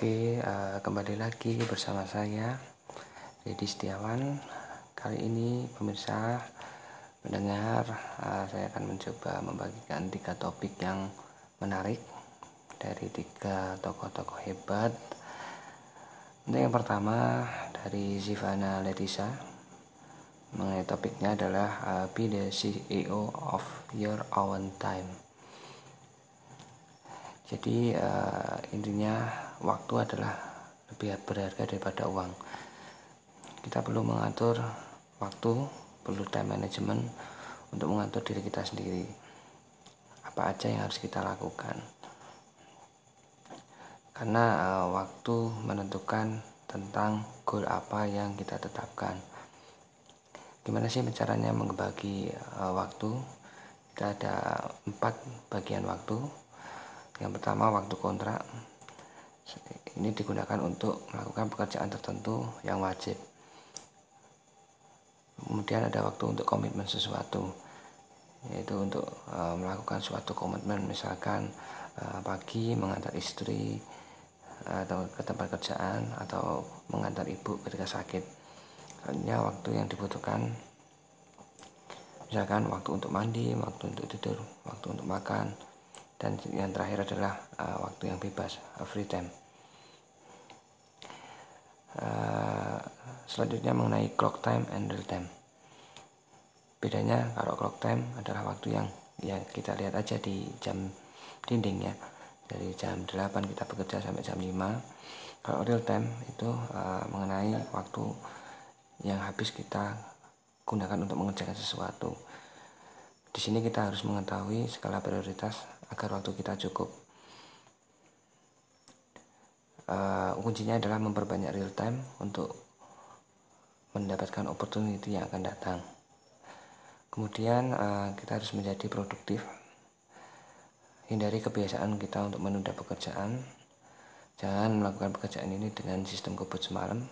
Oke, uh, kembali lagi bersama saya Dedi Setiawan. Kali ini pemirsa mendengar, uh, saya akan mencoba membagikan tiga topik yang menarik dari tiga tokoh-tokoh hebat. Untuk yang pertama dari Zivana Letisa, mengenai topiknya adalah uh, Be the CEO of Your Own Time. Jadi uh, intinya waktu adalah lebih berharga daripada uang. Kita perlu mengatur waktu perlu time management untuk mengatur diri kita sendiri. Apa aja yang harus kita lakukan? Karena uh, waktu menentukan tentang goal apa yang kita tetapkan. Gimana sih caranya membagi uh, waktu? Kita ada empat bagian waktu. Yang pertama waktu kontrak ini digunakan untuk melakukan pekerjaan tertentu yang wajib. Kemudian ada waktu untuk komitmen sesuatu yaitu untuk uh, melakukan suatu komitmen misalkan uh, pagi mengantar istri uh, atau ke tempat kerjaan atau mengantar ibu ketika sakit. Hanya waktu yang dibutuhkan. Misalkan waktu untuk mandi waktu untuk tidur waktu untuk makan dan yang terakhir adalah uh, waktu yang bebas free time. Uh, selanjutnya mengenai clock time and real time. Bedanya kalau clock time adalah waktu yang yang kita lihat aja di jam dinding ya. Dari jam 8 kita bekerja sampai jam 5 kalau real time itu uh, mengenai waktu yang habis kita gunakan untuk mengerjakan sesuatu. Di sini kita harus mengetahui skala prioritas agar waktu kita cukup. Uh, kuncinya adalah memperbanyak real time untuk mendapatkan opportunity yang akan datang. Kemudian uh, kita harus menjadi produktif. Hindari kebiasaan kita untuk menunda pekerjaan. Jangan melakukan pekerjaan ini dengan sistem kebut semalam.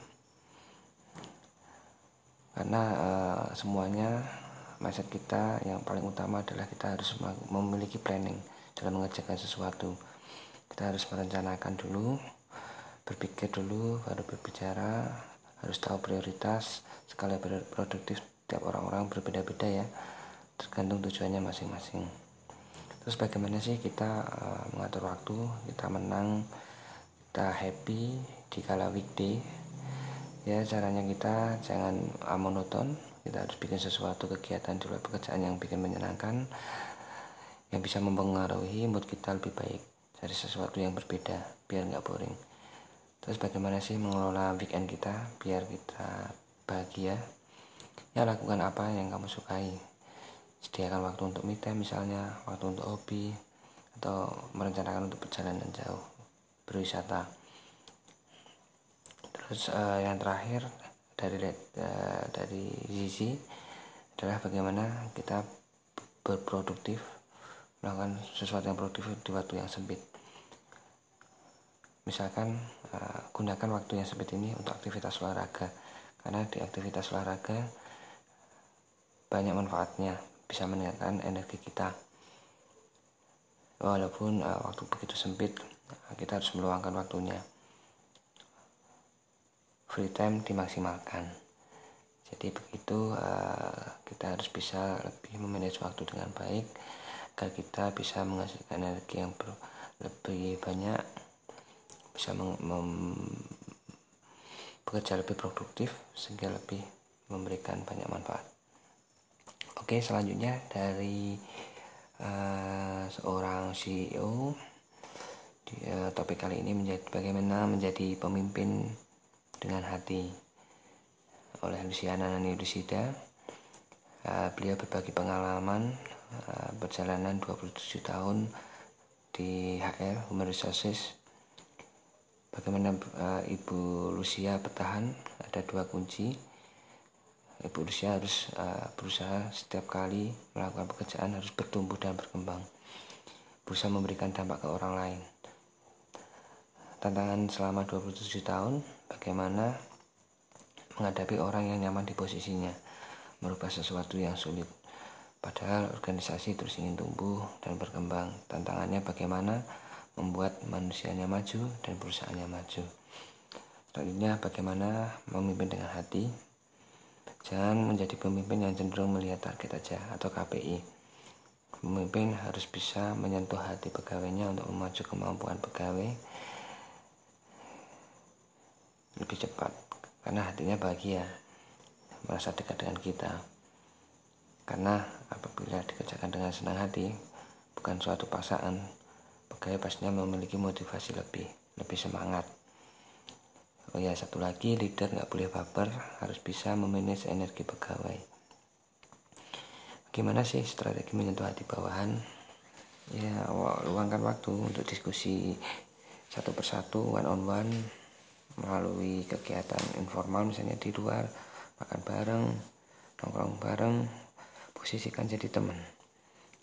Karena uh, semuanya mindset kita yang paling utama adalah kita harus memiliki planning dalam mengerjakan sesuatu. Kita harus merencanakan dulu berpikir dulu baru berbicara harus tahu prioritas skala produktif tiap orang-orang berbeda-beda ya tergantung tujuannya masing-masing. Terus bagaimana sih kita uh, mengatur waktu kita menang kita happy di kala weekday? Ya caranya kita jangan monoton kita harus bikin sesuatu kegiatan di luar pekerjaan yang bikin menyenangkan yang bisa mempengaruhi mood kita lebih baik cari sesuatu yang berbeda biar nggak boring. Terus bagaimana sih mengelola weekend kita biar kita bahagia? Ya lakukan apa yang kamu sukai. Sediakan waktu untuk me time misalnya waktu untuk hobi atau merencanakan untuk perjalanan jauh berwisata. Terus uh, yang terakhir dari uh, dari sisi adalah bagaimana kita berproduktif melakukan sesuatu yang produktif di waktu yang sempit. Misalkan uh, gunakan waktu yang sempit ini untuk aktivitas olahraga. Karena di aktivitas olahraga banyak manfaatnya bisa meningkatkan energi kita. Walaupun uh, waktu begitu sempit kita harus meluangkan waktunya. Free time dimaksimalkan. Jadi begitu kita harus bisa lebih memanage waktu dengan baik agar kita bisa menghasilkan energi yang lebih banyak bisa bekerja lebih produktif sehingga lebih memberikan banyak manfaat. Oke selanjutnya dari uh, seorang CEO di, uh, topik kali ini menjadi bagaimana menjadi pemimpin dengan hati. Oleh Luciana Nani Lucida uh, beliau berbagi pengalaman perjalanan 27 tahun di HR Human Resources bagaimana uh, Ibu Lucia bertahan? Ada dua kunci. Ibu Lucia harus uh, berusaha setiap kali melakukan pekerjaan harus bertumbuh dan berkembang. Berusaha memberikan dampak ke orang lain. Tantangan selama 27 tahun bagaimana menghadapi orang yang nyaman di posisinya merubah sesuatu yang sulit padahal organisasi terus ingin tumbuh dan berkembang tantangannya bagaimana membuat manusianya maju dan perusahaannya maju. Selanjutnya bagaimana memimpin dengan hati. Jangan menjadi pemimpin yang cenderung melihat target aja atau KPI. Pemimpin harus bisa menyentuh hati pegawainya untuk memacu kemampuan pegawai lebih cepat karena hatinya bahagia merasa dekat dengan kita karena apabila dikerjakan dengan senang hati bukan suatu paksaan pegawai pastinya memiliki motivasi lebih lebih semangat. Oh ya satu lagi leader nggak boleh baper harus bisa memanage energi pegawai. Gimana sih strategi menyentuh hati bawahan? Ya luangkan waktu untuk diskusi satu persatu one on one melalui kegiatan informal misalnya di luar makan bareng nongkrong bareng posisikan jadi teman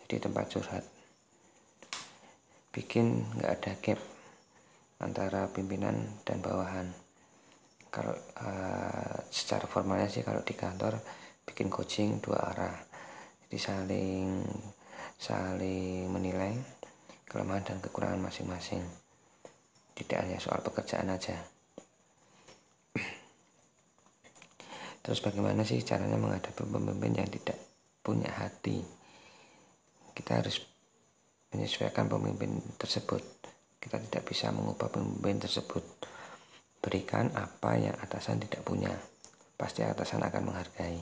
jadi tempat curhat. Bikin nggak ada gap antara pimpinan dan bawahan. Kalau uh, secara formalnya sih kalau di kantor bikin coaching dua arah. Jadi saling saling menilai kelemahan dan kekurangan masing-masing. Tidak hanya soal pekerjaan aja. Terus bagaimana sih caranya menghadapi pemimpin yang tidak punya hati. Kita harus menyesuaikan pemimpin tersebut. Kita tidak bisa mengubah pemimpin tersebut. Berikan apa yang atasan tidak punya. Pasti atasan akan menghargai.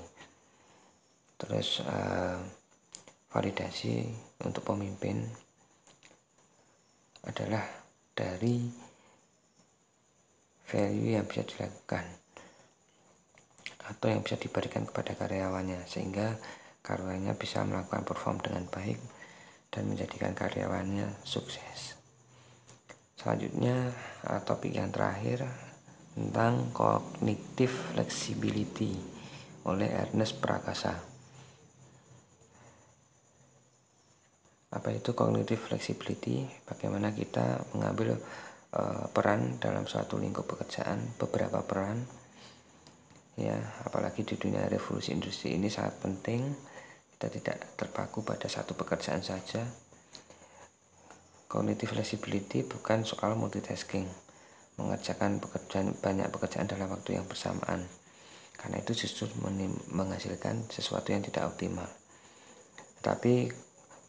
Terus uh, validasi untuk pemimpin adalah dari value yang bisa dilakukan atau yang bisa diberikan kepada karyawannya. Sehingga karyawannya bisa melakukan perform dengan baik dan menjadikan karyawannya sukses. Selanjutnya uh, topik yang terakhir tentang cognitive flexibility oleh Ernest Prakasa. Apa itu cognitive flexibility? Bagaimana kita mengambil uh, peran dalam suatu lingkup pekerjaan, beberapa peran. Ya, apalagi di dunia revolusi industri ini sangat penting kita tidak terpaku pada satu pekerjaan saja. Cognitive flexibility bukan soal multitasking, mengerjakan pekerjaan banyak pekerjaan dalam waktu yang bersamaan. Karena itu justru menghasilkan sesuatu yang tidak optimal. Tapi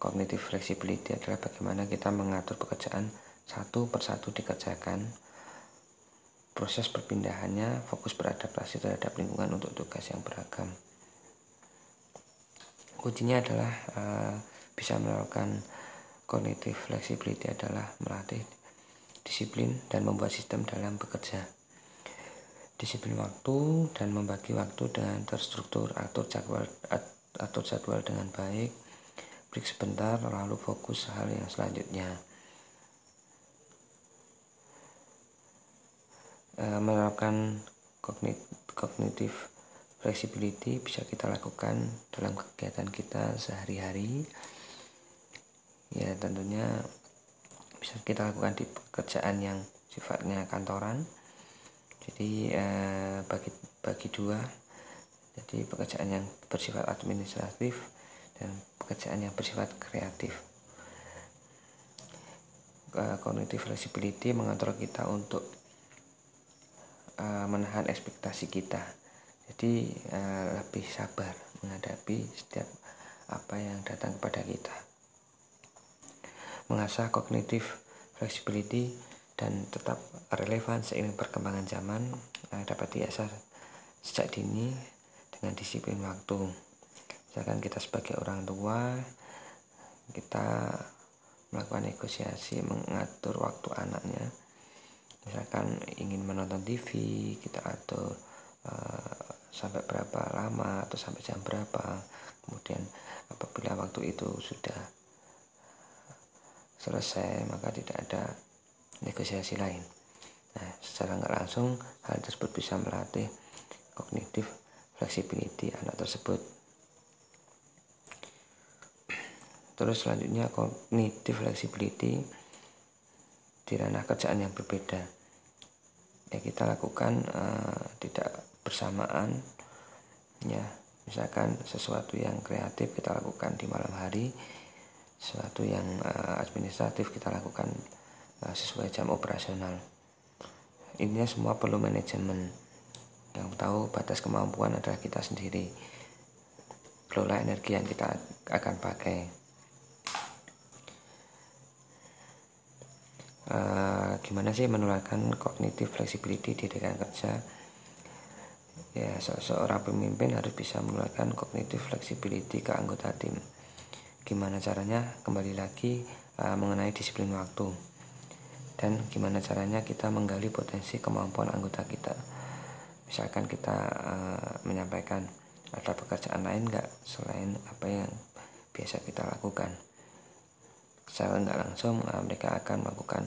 cognitive flexibility adalah bagaimana kita mengatur pekerjaan satu persatu dikerjakan. Proses perpindahannya fokus beradaptasi terhadap lingkungan untuk tugas yang beragam kuncinya adalah uh, bisa melakukan cognitive flexibility adalah melatih disiplin dan membuat sistem dalam bekerja. Disiplin waktu dan membagi waktu dengan terstruktur atur jadwal atur jadwal dengan baik break sebentar lalu fokus hal yang selanjutnya. Uh, melakukan kognitif flexibility bisa kita lakukan dalam kegiatan kita sehari-hari. Ya tentunya bisa kita lakukan di pekerjaan yang sifatnya kantoran. Jadi eh, bagi bagi dua. Jadi pekerjaan yang bersifat administratif dan pekerjaan yang bersifat kreatif. Eh, cognitive flexibility mengatur kita untuk eh, menahan ekspektasi kita jadi uh, lebih sabar menghadapi setiap apa yang datang kepada kita. Mengasah kognitif flexibility dan tetap relevan seiring perkembangan zaman uh, dapat diasah sejak dini dengan disiplin waktu. Misalkan kita sebagai orang tua kita melakukan negosiasi mengatur waktu anaknya. Misalkan ingin menonton TV kita atur uh, sampai berapa lama atau sampai jam berapa. Kemudian apabila waktu itu sudah selesai maka tidak ada negosiasi lain. Nah secara nggak langsung hal tersebut bisa melatih kognitif flexibility anak tersebut. Terus selanjutnya kognitif flexibility di ranah kerjaan yang berbeda. Ya kita lakukan uh, tidak bersamaan ya misalkan sesuatu yang kreatif kita lakukan di malam hari sesuatu yang uh, administratif kita lakukan uh, sesuai jam operasional. Intinya semua perlu manajemen. Yang tahu batas kemampuan adalah kita sendiri. Kelola energi yang kita akan pakai. Uh, gimana sih menularkan cognitive flexibility di rekan kerja ya seorang pemimpin harus bisa menularkan cognitive flexibility ke anggota tim. Gimana caranya? Kembali lagi uh, mengenai disiplin waktu. Dan gimana caranya kita menggali potensi kemampuan anggota kita? Misalkan kita uh, menyampaikan ada pekerjaan lain nggak selain apa yang biasa kita lakukan? Secara nggak langsung uh, mereka akan melakukan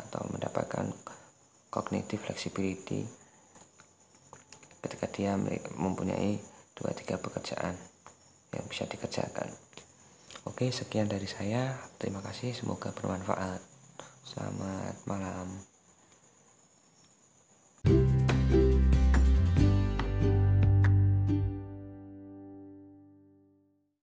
atau mendapatkan cognitive flexibility ketika dia mempunyai dua tiga pekerjaan yang bisa dikerjakan. Oke sekian dari saya. Terima kasih semoga bermanfaat. Selamat malam